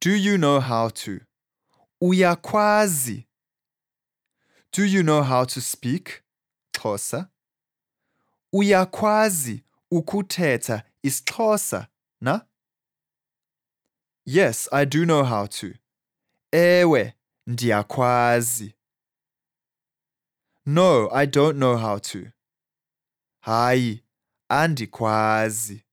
Do you know how to? Uyakwazi. Do you know how to speak? Xhosa. Uyakwazi ukuthetha isiXhosa, na? Yes, I do know how to. Ewe, ndiyakwazi. No, I don't know how to. Hayi, andikwazi.